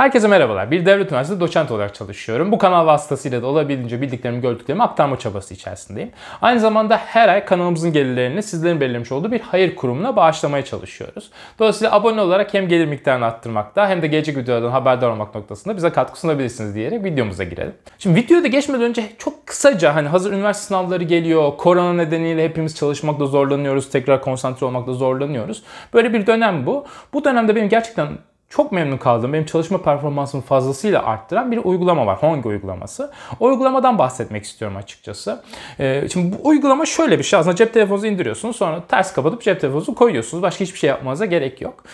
Herkese merhabalar. Bir devlet üniversitesinde doçent olarak çalışıyorum. Bu kanal vasıtasıyla da olabildiğince bildiklerimi, gördüklerimi aktarma çabası içerisindeyim. Aynı zamanda her ay kanalımızın gelirlerini sizlerin belirlemiş olduğu bir hayır kurumuna bağışlamaya çalışıyoruz. Dolayısıyla abone olarak hem gelir miktarını arttırmakta hem de gelecek videolardan haberdar olmak noktasında bize katkı sunabilirsiniz diyerek videomuza girelim. Şimdi videoda geçmeden önce çok kısaca hani hazır üniversite sınavları geliyor. Korona nedeniyle hepimiz çalışmakta zorlanıyoruz. Tekrar konsantre olmakta zorlanıyoruz. Böyle bir dönem bu. Bu dönemde benim gerçekten çok memnun kaldım. Benim çalışma performansımı fazlasıyla arttıran bir uygulama var. Hongi uygulaması. O uygulamadan bahsetmek istiyorum açıkçası. Ee, şimdi bu uygulama şöyle bir şey. Aslında cep telefonunuzu indiriyorsunuz. Sonra ters kapatıp cep telefonunuzu koyuyorsunuz. Başka hiçbir şey yapmanıza gerek yok.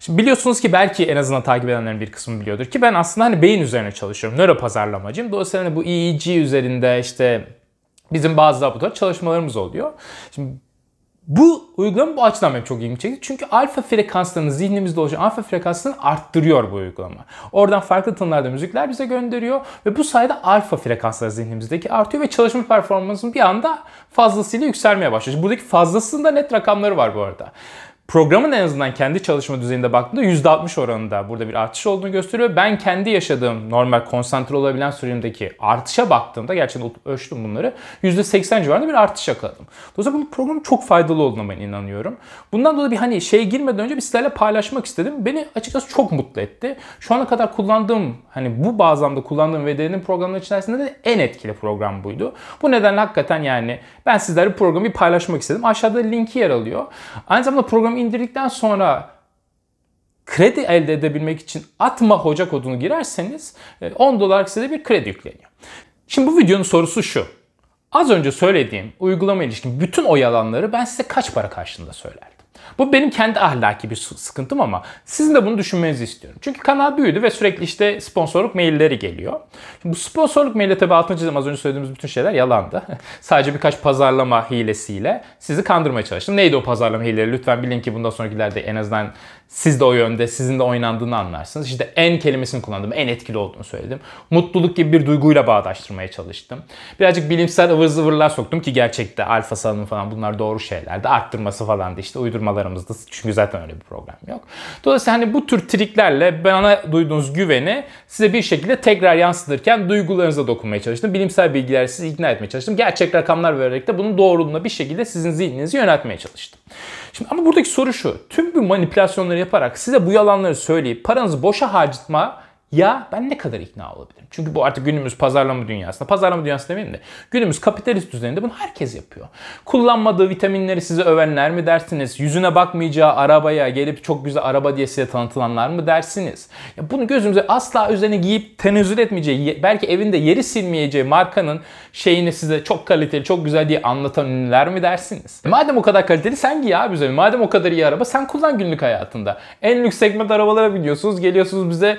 Şimdi biliyorsunuz ki belki en azından takip edenlerin bir kısmı biliyordur ki ben aslında hani beyin üzerine çalışıyorum. Nöro pazarlamacıyım. Dolayısıyla hani bu EEG üzerinde işte bizim bazı laboratuvar çalışmalarımız oluyor. Şimdi bu uygulama bu açıdan benim çok ilgimi çekti. Çünkü alfa frekanslarını zihnimizde oluşan alfa frekanslarını arttırıyor bu uygulama. Oradan farklı tonlarda müzikler bize gönderiyor ve bu sayede alfa frekansları zihnimizdeki artıyor ve çalışma performansının bir anda fazlasıyla yükselmeye başlıyor. Buradaki fazlasında net rakamları var bu arada. Programın en azından kendi çalışma düzeyinde baktığımda %60 oranında burada bir artış olduğunu gösteriyor. Ben kendi yaşadığım normal konsantre olabilen süremdeki artışa baktığımda gerçekten ölçtüm bunları. %80 civarında bir artış yakaladım. Dolayısıyla bu programın çok faydalı olduğuna ben inanıyorum. Bundan dolayı bir hani şey girmeden önce bir sizlerle paylaşmak istedim. Beni açıkçası çok mutlu etti. Şu ana kadar kullandığım hani bu bağlamda kullandığım VD'nin programları içerisinde de en etkili program buydu. Bu nedenle hakikaten yani ben sizlerle programı paylaşmak istedim. Aşağıda linki yer alıyor. Aynı zamanda programı indirdikten sonra kredi elde edebilmek için atma hoca kodunu girerseniz 10 e, dolar size bir kredi yükleniyor. Şimdi bu videonun sorusu şu. Az önce söylediğim uygulama ilişkin bütün o yalanları ben size kaç para karşılığında söylerdim? Bu benim kendi ahlaki bir sıkıntım ama sizin de bunu düşünmenizi istiyorum. Çünkü kanal büyüdü ve sürekli işte sponsorluk mailleri geliyor. Şimdi bu sponsorluk maili tabii altını çizim az önce söylediğimiz bütün şeyler yalandı. Sadece birkaç pazarlama hilesiyle sizi kandırmaya çalıştım. Neydi o pazarlama hileleri? Lütfen bilin ki bundan sonrakilerde en azından siz de o yönde, sizin de oynandığını anlarsınız. İşte en kelimesini kullandım, en etkili olduğunu söyledim. Mutluluk gibi bir duyguyla bağdaştırmaya çalıştım. Birazcık bilimsel ıvır zıvırlar soktum ki gerçekte alfa salınımı falan bunlar doğru şeylerdi. Arttırması falan da işte uydurmalarımızda çünkü zaten öyle bir program yok. Dolayısıyla hani bu tür triklerle bana duyduğunuz güveni size bir şekilde tekrar yansıtırken duygularınıza dokunmaya çalıştım. Bilimsel bilgiler sizi ikna etmeye çalıştım. Gerçek rakamlar vererek de bunun doğruluğuna bir şekilde sizin zihninizi yöneltmeye çalıştım. Şimdi ama buradaki soru şu. Tüm bu manipülasyonları yaparak size bu yalanları söyleyip paranızı boşa harcatma ya ben ne kadar ikna olabilirim? Çünkü bu artık günümüz pazarlama dünyasında, pazarlama dünyası demeyeyim de günümüz kapitalist düzeninde bunu herkes yapıyor. Kullanmadığı vitaminleri size övenler mi dersiniz? Yüzüne bakmayacağı arabaya gelip çok güzel araba diye size tanıtılanlar mı dersiniz? Ya bunu gözümüze asla üzerine giyip tenezzül etmeyeceği, belki evinde yeri silmeyeceği markanın şeyini size çok kaliteli, çok güzel diye anlatan ünlüler mi dersiniz? Madem o kadar kaliteli sen giy abi üzerine. Madem o kadar iyi araba sen kullan günlük hayatında. En lüks segment arabalara biniyorsunuz, geliyorsunuz bize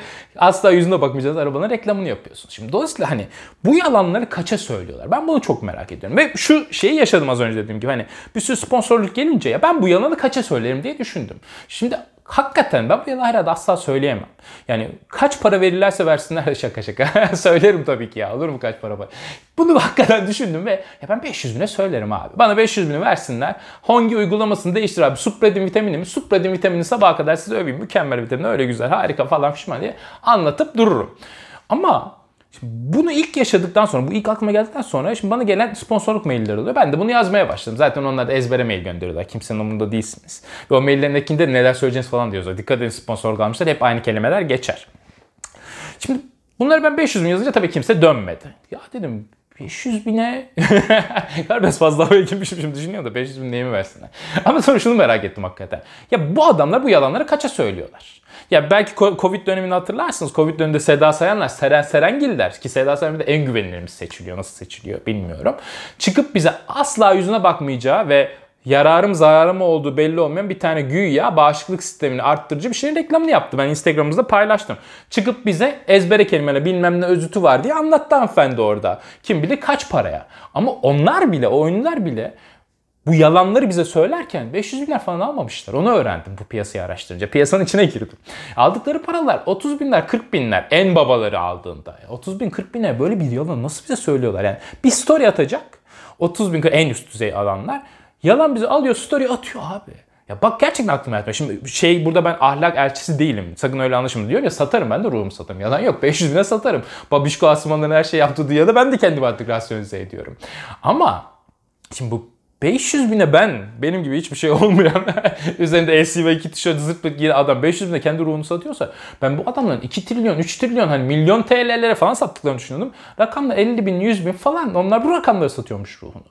asla yüzüne bakmayacağız arabanın reklamını yapıyorsunuz. Şimdi dolayısıyla hani bu yalanları kaça söylüyorlar? Ben bunu çok merak ediyorum. Ve şu şeyi yaşadım az önce dediğim gibi hani bir sürü sponsorluk gelince ya ben bu yalanı kaça söylerim diye düşündüm. Şimdi hakikaten ben bu herhalde asla söyleyemem. Yani kaç para verirlerse versinler şaka şaka. Söylerim tabii ki ya olur mu kaç para var. Bunu hakikaten düşündüm ve ya ben 500 bine söylerim abi. Bana 500 bini versinler. Hangi uygulamasını değiştir abi. Supradin vitamini mi? Supradin vitamini sabaha kadar size öveyim. Mükemmel vitamin öyle güzel harika falan pişman diye anlatıp dururum. Ama Şimdi bunu ilk yaşadıktan sonra, bu ilk aklıma geldikten sonra şimdi bana gelen sponsorluk mailleri oluyor. Ben de bunu yazmaya başladım. Zaten onlar da ezbere mail gönderiyorlar. Kimsenin umurunda değilsiniz. Ve o maillerindekinde neler söyleyeceğiniz falan diyorlar. Dikkat edin sponsor almışlar. Hep aynı kelimeler geçer. Şimdi bunları ben 500 bin yazınca tabii kimse dönmedi. Ya dedim 500 bine Galiba fazla havaya girmişim şimdi düşünüyorum da 500 bin neyimi versinler. Ama sonra şunu merak ettim hakikaten. Ya bu adamlar bu yalanları kaça söylüyorlar? Ya belki Covid dönemini hatırlarsınız. Covid döneminde Seda Sayanlar, Seren Serengiller ki Seda Sayan de en güvenilirimiz seçiliyor. Nasıl seçiliyor bilmiyorum. Çıkıp bize asla yüzüne bakmayacağı ve yararım zararım olduğu belli olmayan bir tane güya bağışıklık sistemini arttırıcı bir şeyin reklamını yaptı. Ben Instagram'ımızda paylaştım. Çıkıp bize ezbere kelimeyle bilmem ne özütü var diye anlattı hanımefendi orada. Kim bilir kaç paraya. Ama onlar bile, o oyuncular bile bu yalanları bize söylerken 500 binler falan almamışlar. Onu öğrendim bu piyasayı araştırınca. Piyasanın içine girdim. Aldıkları paralar 30 binler 40 binler en babaları aldığında. 30 bin 40 binler böyle bir yalan nasıl bize söylüyorlar? Yani bir story atacak 30 bin en üst düzey alanlar Yalan bizi alıyor story atıyor abi. Ya bak gerçekten aklıma yatmıyor. Şimdi şey burada ben ahlak elçisi değilim. Sakın öyle anlaşılma diyor ya satarım ben de ruhumu satarım. Yalan yok 500 bine satarım. Babişko Asmanların her şey yaptığı de ben de kendimi artık rasyonize ediyorum. Ama şimdi bu 500 bine ben, benim gibi hiçbir şey olmayan, üzerinde SC ve 2 tişört zırt giyen adam 500 bine kendi ruhunu satıyorsa ben bu adamların 2 trilyon, 3 trilyon hani milyon TL'lere falan sattıklarını düşünüyordum. Rakamda 50 bin, 100 bin falan onlar bu rakamları satıyormuş ruhunu.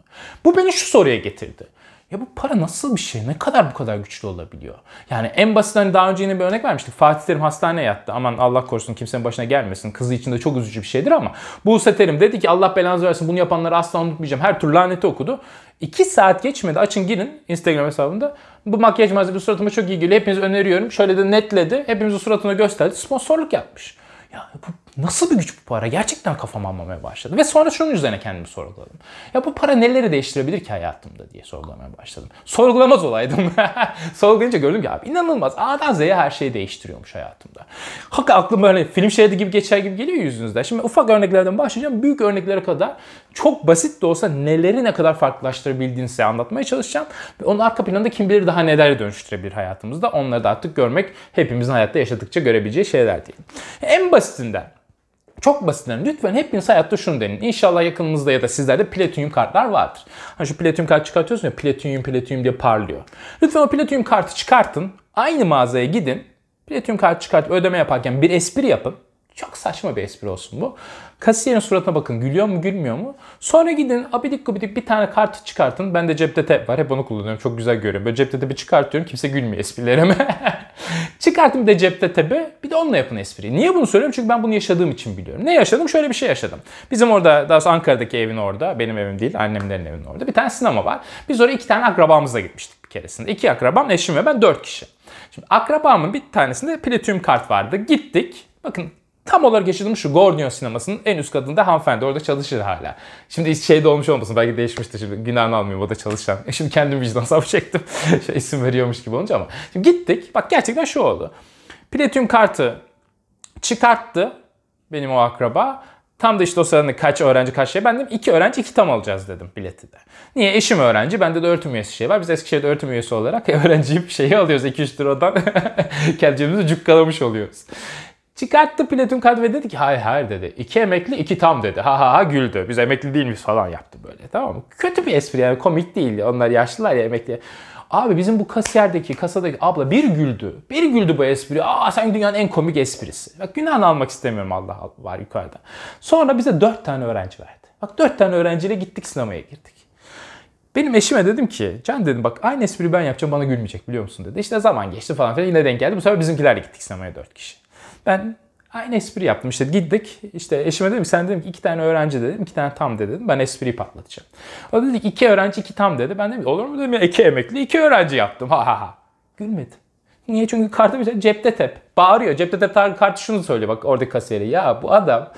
Bu beni şu soruya getirdi. Ya bu para nasıl bir şey? Ne kadar bu kadar güçlü olabiliyor? Yani en basit hani daha önce yine bir örnek vermiştik. Fatih Terim hastaneye yattı. Aman Allah korusun kimsenin başına gelmesin. Kızı için de çok üzücü bir şeydir ama Buse Terim dedi ki Allah belanızı versin bunu yapanları asla unutmayacağım. Her türlü laneti okudu. 2 saat geçmedi. Açın girin Instagram hesabında. Bu makyaj malzemesi suratıma çok iyi geliyor. Hepiniz öneriyorum. Şöyle de netledi. Hepimizin suratına gösterdi. Sponsorluk yapmış. Ya bu nasıl bir güç bu para? Gerçekten kafam almamaya başladı. Ve sonra şunun üzerine kendimi sorguladım. Ya bu para neleri değiştirebilir ki hayatımda diye sorgulamaya başladım. Sorgulamaz olaydım. Sorgulayınca gördüm ki abi inanılmaz. A'dan Z'ye her şeyi değiştiriyormuş hayatımda. Hakikaten aklım böyle film şeridi gibi geçer gibi geliyor yüzünüzde. Şimdi ufak örneklerden başlayacağım. Büyük örneklere kadar çok basit de olsa neleri ne kadar farklılaştırabildiğini size anlatmaya çalışacağım. Ve onun arka planında kim bilir daha neler dönüştürebilir hayatımızda. Onları da artık görmek hepimizin hayatta yaşadıkça görebileceği şeyler değil. En basitinden çok basitinden lütfen hepiniz hayatta şunu denin. İnşallah yakınınızda ya da sizlerde platinyum kartlar vardır. Hani şu platinyum kart çıkartıyorsun ya platinyum platinyum diye parlıyor. Lütfen o platinyum kartı çıkartın. Aynı mağazaya gidin. Platinyum kart çıkartıp ödeme yaparken bir espri yapın. Çok saçma bir espri olsun bu. Kasiyerin suratına bakın gülüyor mu gülmüyor mu? Sonra gidin abidik gubidik bir tane kartı çıkartın. Ben de cepte tep var hep onu kullanıyorum çok güzel görüyorum. Böyle cepte tepi çıkartıyorum kimse gülmüyor esprilerime. Çıkartın bir de cepte tepi bir de onunla yapın espriyi. Niye bunu söylüyorum? Çünkü ben bunu yaşadığım için biliyorum. Ne yaşadım? Şöyle bir şey yaşadım. Bizim orada daha sonra Ankara'daki evin orada benim evim değil annemlerin evinin orada bir tane sinema var. Biz oraya iki tane akrabamızla gitmiştik bir keresinde. İki akrabam eşim ve ben dört kişi. Şimdi akrabamın bir tanesinde platinyum kart vardı. Gittik. Bakın Tam olarak yaşadığım şu Gordion sinemasının en üst katında hanımefendi orada çalışır hala. Şimdi hiç şeyde olmuş olmasın belki değişmiştir şimdi günahını almayayım o da çalışan. E şimdi kendim vicdan savaşı çektim. şey isim veriyormuş gibi olunca ama. Şimdi gittik bak gerçekten şu oldu. Platinum kartı çıkarttı benim o akraba. Tam da işte o sırada kaç öğrenci kaç şey. Ben dedim iki öğrenci iki tam alacağız dedim bileti de. Niye? Eşim öğrenci. Bende de öğretim üyesi şey var. Biz Eskişehir'de öğretim üyesi olarak öğrenciyi şeyi alıyoruz. 2-3 liradan kendimizi cukkalamış oluyoruz. Çıkarttı platin kart ve dedi ki hayır hayır dedi. İki emekli iki tam dedi. Ha ha ha güldü. Biz emekli değil miyiz falan yaptı böyle tamam mı? Kötü bir espri yani komik değil. Onlar yaşlılar ya emekli. Abi bizim bu kasiyerdeki, kasadaki abla bir güldü. Bir güldü bu espri. Aa sen dünyanın en komik esprisi. Bak günahını almak istemiyorum Allah var yukarıda. Sonra bize dört tane öğrenci verdi. Bak dört tane öğrenciyle gittik sinemaya girdik. Benim eşime dedim ki Can dedim bak aynı espriyi ben yapacağım bana gülmeyecek biliyor musun dedi. İşte zaman geçti falan filan yine denk geldi. Bu sefer bizimkilerle gittik sinemaya dört kişi. Ben aynı espri yaptım. İşte gittik. İşte eşime dedim sen dedim ki iki tane öğrenci dedim. iki tane tam dedim. Ben espriyi patlatacağım. O dedi ki iki öğrenci iki tam dedi. Ben dedim olur mu dedim ya iki emekli iki öğrenci yaptım. Ha ha ha. Gülmedi. Niye? Çünkü kartı bir şey cepte tep. Bağırıyor. Cepte tep kartı şunu söylüyor bak oradaki kasiyeri. Ya bu adam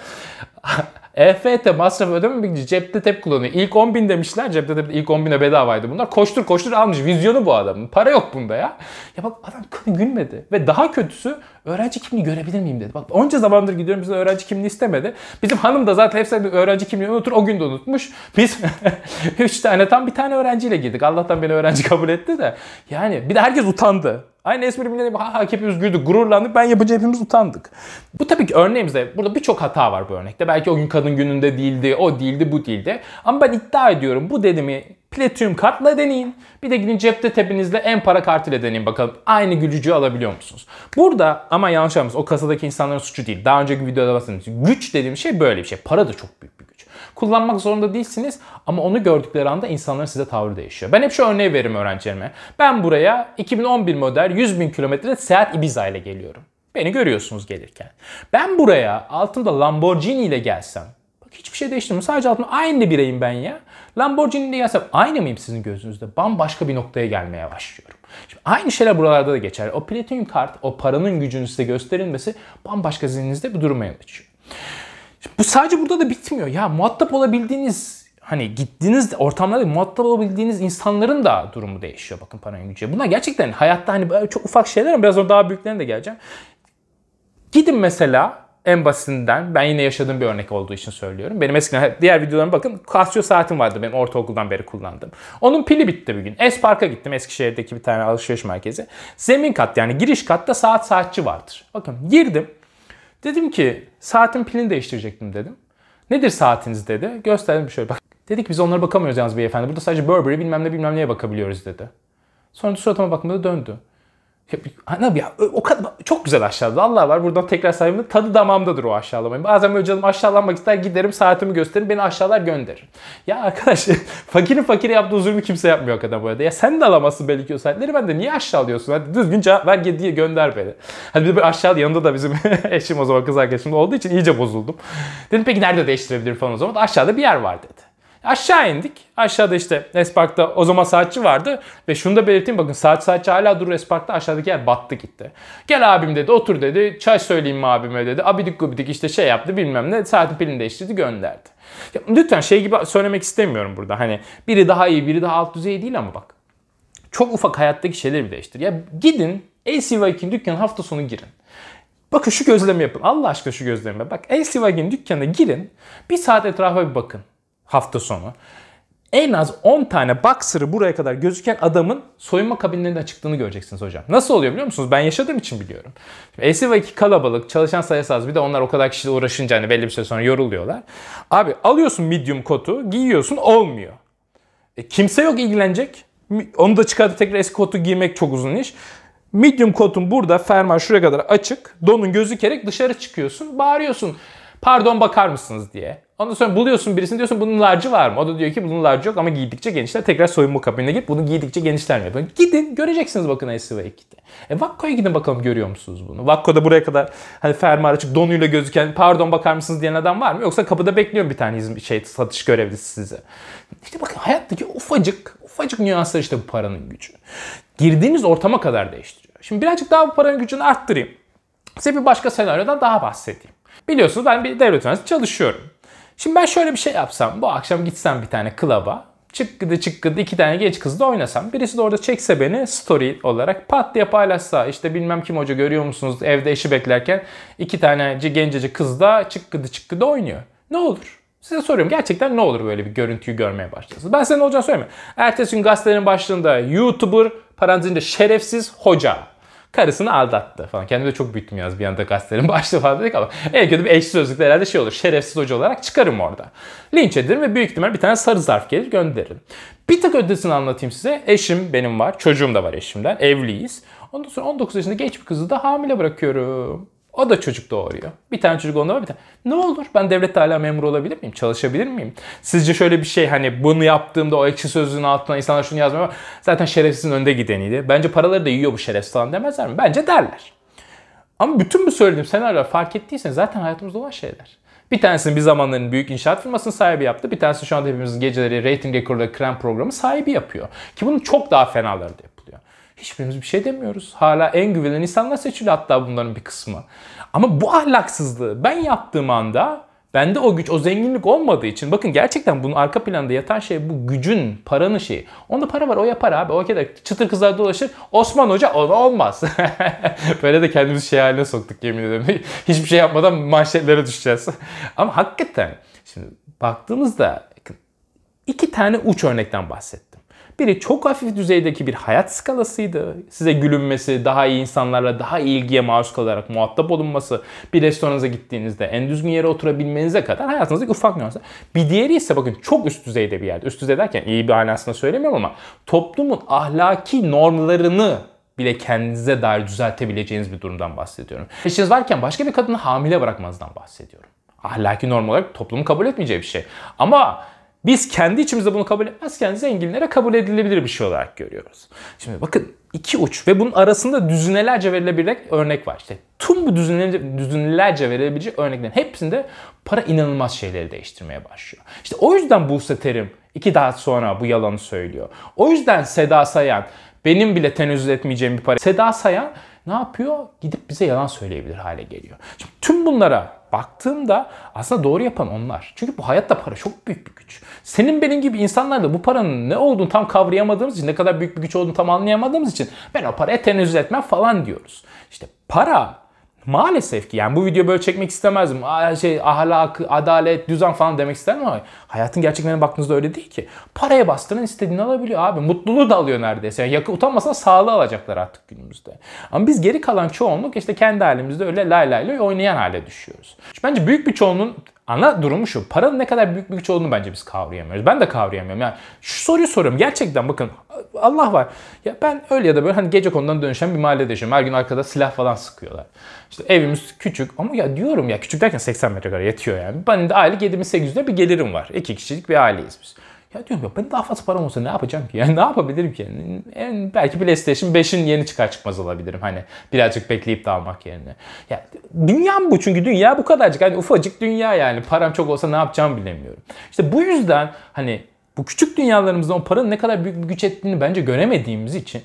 EFT masraf ödememek için cepte tep kullanıyor. İlk 10 bin demişler. Cepte tep ilk 10 bine bedavaydı bunlar. Koştur koştur almış. Vizyonu bu adamın. Para yok bunda ya. Ya bak adam gülmedi. Ve daha kötüsü öğrenci kimliği görebilir miyim dedi. Bak onca zamandır gidiyorum bizden öğrenci kimliği istemedi. Bizim hanım da zaten hepsi öğrenci kimliğini unutur. O gün de unutmuş. Biz 3 tane tam bir tane öğrenciyle girdik. Allah'tan beni öğrenci kabul etti de. Yani bir de herkes utandı. Aynı espri bile ha ha hepimiz güldük, gururlandık. Ben yapınca hepimiz utandık. Bu tabii ki örneğimizde burada birçok hata var bu örnekte. Belki o gün kadın gününde değildi, o değildi, bu değildi. Ama ben iddia ediyorum bu dedimi Platinum kartla deneyin. Bir de gidin cepte tepinizle en para kartıyla deneyin bakalım. Aynı gülücüğü alabiliyor musunuz? Burada ama yanlış anlamayın o kasadaki insanların suçu değil. Daha önceki videoda bahsettiğim güç dediğim şey böyle bir şey. Para da çok büyük bir güç. Kullanmak zorunda değilsiniz ama onu gördükleri anda insanların size tavrı değişiyor. Ben hep şu örneği veririm öğrencilerime. Ben buraya 2011 model 100 bin kilometre Seat Ibiza ile geliyorum. Beni görüyorsunuz gelirken. Ben buraya altımda Lamborghini ile gelsem hiçbir şey değiştirmiyor. Sadece altımda aynı bireyim ben ya. Lamborghini ile gelsem aynı mıyım sizin gözünüzde? Bambaşka bir noktaya gelmeye başlıyorum. Şimdi aynı şeyler buralarda da geçer. O platinum kart, o paranın gücünün size gösterilmesi bambaşka zihninizde bir duruma yol açıyor. Bu sadece burada da bitmiyor. Ya muhatap olabildiğiniz hani gittiğiniz ortamlarda muhatap olabildiğiniz insanların da durumu değişiyor bakın paranın gücü. Bunlar gerçekten hayatta hani çok ufak şeyler ama biraz daha büyüklerine de geleceğim. Gidin mesela en basitinden ben yine yaşadığım bir örnek olduğu için söylüyorum. Benim eskiden diğer videolarıma bakın Casio saatim vardı benim ortaokuldan beri kullandığım. Onun pili bitti bir gün. Espark'a gittim Eskişehir'deki bir tane alışveriş merkezi. Zemin kat yani giriş katta saat saatçi vardır. Bakın girdim. Dedim ki saatin pilini değiştirecektim dedim. Nedir saatiniz dedi. Gösterdim şöyle bak. Dedik biz onlara bakamıyoruz yalnız beyefendi. Burada sadece Burberry bilmem ne bilmem neye bakabiliyoruz dedi. Sonra suratıma bakmadı döndü. Hani ya, o kadar çok güzel aşağıladı. Allah var buradan tekrar sayayım. Tadı damağımdadır o aşağılamayı. Bazen böyle canım aşağılanmak ister giderim saatimi gösteririm beni aşağılar gönderir. Ya arkadaş fakirin fakiri yaptığı zulmü kimse yapmıyor kadar bu arada. Ya sen de alamazsın belki o saatleri ben de niye aşağılıyorsun? Hadi düzgün cevap ver diye gönder beni. Hadi bir de aşağı yanında da bizim eşim o zaman kız arkadaşım olduğu için iyice bozuldum. Dedim peki nerede değiştirebilirim falan o zaman. Aşağıda bir yer var dedi. Aşağı indik. Aşağıda işte Espark'ta o zaman saatçi vardı. Ve şunu da belirteyim bakın saat saatçi hala durur Espark'ta aşağıdaki yer battı gitti. Gel abim dedi otur dedi. Çay söyleyeyim mi abime dedi. Abidik gubidik işte şey yaptı bilmem ne. Saatin pilini değiştirdi gönderdi. Ya, lütfen şey gibi söylemek istemiyorum burada. Hani biri daha iyi biri daha alt düzey değil ama bak. Çok ufak hayattaki şeyleri değiştir. Ya gidin LCY2'nin dükkanı hafta sonu girin. Bakın şu gözlemi yapın. Allah aşkına şu gözlemi. Bak LCY2'nin dükkanına girin. Bir saat etrafa bir bakın hafta sonu. En az 10 tane boxer'ı buraya kadar gözüken adamın soyunma kabinlerinden çıktığını göreceksiniz hocam. Nasıl oluyor biliyor musunuz? Ben yaşadığım için biliyorum. LCV2 kalabalık, çalışan sayısı az. Bir de onlar o kadar kişiyle uğraşınca hani belli bir süre sonra yoruluyorlar. Abi alıyorsun medium kotu, giyiyorsun olmuyor. E, kimse yok ilgilenecek. Onu da çıkartıp tekrar eski kotu giymek çok uzun iş. Medium kotun burada fermuar şuraya kadar açık. Donun gözükerek dışarı çıkıyorsun. Bağırıyorsun. Pardon bakar mısınız diye. Ondan sonra buluyorsun birisini diyorsun bunun larcı var mı? O da diyor ki bunun larcı yok ama giydikçe genişler. Tekrar soyunma kabinine git bunu giydikçe genişler mi? Gidin göreceksiniz bakın SV2'de. E Vakko'ya gidin bakalım görüyor musunuz bunu? Vakko'da buraya kadar hani fermuar açık donuyla gözüken pardon bakar mısınız diyen adam var mı? Yoksa kapıda bekliyor bir tane hizmet, şey satış görevlisi size. İşte bakın hayattaki ufacık ufacık nüanslar işte bu paranın gücü. Girdiğiniz ortama kadar değiştiriyor. Şimdi birazcık daha bu paranın gücünü arttırayım. Size bir başka senaryodan daha bahsedeyim. Biliyorsunuz ben bir devlet üniversitesi çalışıyorum. Şimdi ben şöyle bir şey yapsam. Bu akşam gitsem bir tane klaba. Çıkkıdı çıkkıdı iki tane genç kızla oynasam. Birisi de orada çekse beni story olarak pat diye paylaşsa. işte bilmem kim hoca görüyor musunuz evde eşi beklerken iki tane genceci kız da çıkkıdı çıkkıdı oynuyor. Ne olur? Size soruyorum gerçekten ne olur böyle bir görüntüyü görmeye başlasınız? Ben size ne olacağını söylemiyorum. Ertesi gün gazetelerin başlığında YouTuber parantezinde şerefsiz hoca karısını aldattı falan. Kendimi de çok büyüttüm yaz bir anda gazetelerin başlığı falan dedik ama en kötü bir eşsiz sözlükte herhalde şey olur. Şerefsiz hoca olarak çıkarım orada. Linç ederim ve büyük ihtimal bir tane sarı zarf gelir gönderirim. Bir tık ötesini anlatayım size. Eşim benim var. Çocuğum da var eşimden. Evliyiz. Ondan sonra 19 yaşında genç bir kızı da hamile bırakıyorum. O da çocuk doğuruyor. Bir tane çocuk onda var bir tane. Ne olur ben devlette hala memur olabilir miyim? Çalışabilir miyim? Sizce şöyle bir şey hani bunu yaptığımda o ekşi sözlüğün altına insanlar şunu yazmıyor zaten şerefsizin önde gideniydi. Bence paraları da yiyor bu şerefsiz falan demezler mi? Bence derler. Ama bütün bu söylediğim senaryolar fark ettiyseniz zaten hayatımızda olan şeyler. Bir tanesini bir zamanların büyük inşaat firmasının sahibi yaptı. Bir tanesi şu anda hepimizin geceleri rating rekorları krem programı sahibi yapıyor. Ki bunun çok daha fenaları da. Hiçbirimiz bir şey demiyoruz. Hala en güvenilen insanlar seçiliyor hatta bunların bir kısmı. Ama bu ahlaksızlığı ben yaptığım anda bende o güç, o zenginlik olmadığı için bakın gerçekten bunun arka planda yatan şey bu gücün, paranın şeyi. Onda para var o yapar abi. O kadar çıtır kızlar dolaşır. Osman Hoca o da olmaz. Böyle de kendimizi şey haline soktuk yemin ederim. Hiçbir şey yapmadan manşetlere düşeceğiz. Ama hakikaten şimdi baktığımızda iki tane uç örnekten bahsettim. Biri çok hafif düzeydeki bir hayat skalasıydı. Size gülünmesi, daha iyi insanlarla daha iyi ilgiye maruz kalarak muhatap olunması, bir restoranınıza gittiğinizde en düzgün yere oturabilmenize kadar hayatınızdaki ufak nüanslar. Bir diğeri ise bakın çok üst düzeyde bir yerde. Üst düzey derken iyi bir aslında söylemiyorum ama toplumun ahlaki normlarını bile kendinize dair düzeltebileceğiniz bir durumdan bahsediyorum. Eşiniz varken başka bir kadını hamile bırakmanızdan bahsediyorum. Ahlaki norm olarak toplumun kabul etmeyeceği bir şey. Ama biz kendi içimizde bunu kabul etmezken zenginlere kabul edilebilir bir şey olarak görüyoruz. Şimdi bakın iki uç ve bunun arasında düzinelerce verilebilecek örnek var. İşte tüm bu düzinelerce, düzinelerce verilebilecek örneklerin hepsinde para inanılmaz şeyleri değiştirmeye başlıyor. İşte o yüzden Buse Terim iki daha sonra bu yalanı söylüyor. O yüzden Seda Sayan benim bile tenezzül etmeyeceğim bir para. Seda Sayan ne yapıyor? Gidip bize yalan söyleyebilir hale geliyor. Şimdi tüm bunlara baktığımda aslında doğru yapan onlar. Çünkü bu hayatta para çok büyük bir güç. Senin benim gibi insanlar da bu paranın ne olduğunu tam kavrayamadığımız için, ne kadar büyük bir güç olduğunu tam anlayamadığımız için ben o paraya tenezzül etmem falan diyoruz. İşte para Maalesef ki yani bu video böyle çekmek istemezdim. Şey ahlak, adalet, düzen falan demek isterim ama hayatın gerçeklerine baktığınızda öyle değil ki. Paraya bastıran istediğini alabiliyor abi. Mutluluğu da alıyor neredeyse. Yani yakı utanmasa sağlığı alacaklar artık günümüzde. Ama biz geri kalan çoğunluk işte kendi halimizde öyle lay lay lay oynayan hale düşüyoruz. Bence büyük bir çoğunluğun ana durumu şu. Paranın ne kadar büyük bir güç olduğunu bence biz kavrayamıyoruz. Ben de kavrayamıyorum. Yani şu soruyu soruyorum. Gerçekten bakın Allah var. Ya ben öyle ya da böyle hani gece konudan dönüşen bir mahallede yaşıyorum. Her gün arkada silah falan sıkıyorlar. İşte evimiz küçük ama ya diyorum ya küçük derken 80 metrekare yetiyor yani. Benim de aylık 7800 lira bir gelirim var. İki kişilik bir aileyiz biz. Ya diyorum ya benim daha fazla param olsa ne yapacağım ki? Yani ne yapabilirim ki? Yani belki PlayStation 5'in yeni çıkar çıkmaz alabilirim. Hani birazcık bekleyip de almak yerine. Ya dünyam bu çünkü dünya bu kadarcık. Hani ufacık dünya yani. Param çok olsa ne yapacağımı bilemiyorum. İşte bu yüzden hani bu küçük dünyalarımızda o paranın ne kadar büyük bir güç ettiğini bence göremediğimiz için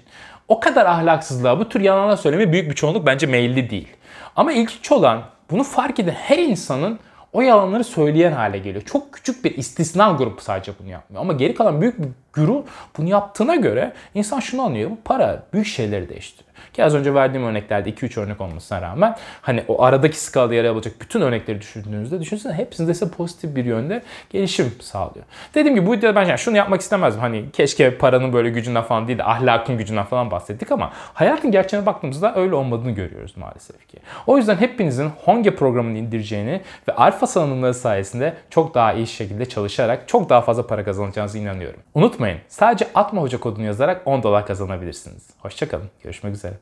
o kadar ahlaksızlığa, bu tür yalanlar söylemeye büyük bir çoğunluk bence meyilli değil. Ama ilginç olan bunu fark eden her insanın o yalanları söyleyen hale geliyor. Çok küçük bir istisna grup sadece bunu yapmıyor. Ama geri kalan büyük bir güruh bunu yaptığına göre insan şunu anlıyor. Bu para büyük şeyleri değiştiriyor. Ki az önce verdiğim örneklerde 2-3 örnek olmasına rağmen hani o aradaki skalada yer alacak bütün örnekleri düşündüğünüzde düşünsene hepsinde ise pozitif bir yönde gelişim sağlıyor. Dediğim gibi bu videoda ben yani şunu yapmak istemezdim. Hani keşke paranın böyle gücünden falan değil de ahlakın gücünden falan bahsettik ama hayatın gerçeğine baktığımızda öyle olmadığını görüyoruz maalesef ki. O yüzden hepinizin Honge programını indireceğini ve alfa salınımları sayesinde çok daha iyi şekilde çalışarak çok daha fazla para kazanacağınızı inanıyorum. Unutmayın sadece Atma Hoca kodunu yazarak 10 dolar kazanabilirsiniz. Hoşçakalın. Görüşmek üzere.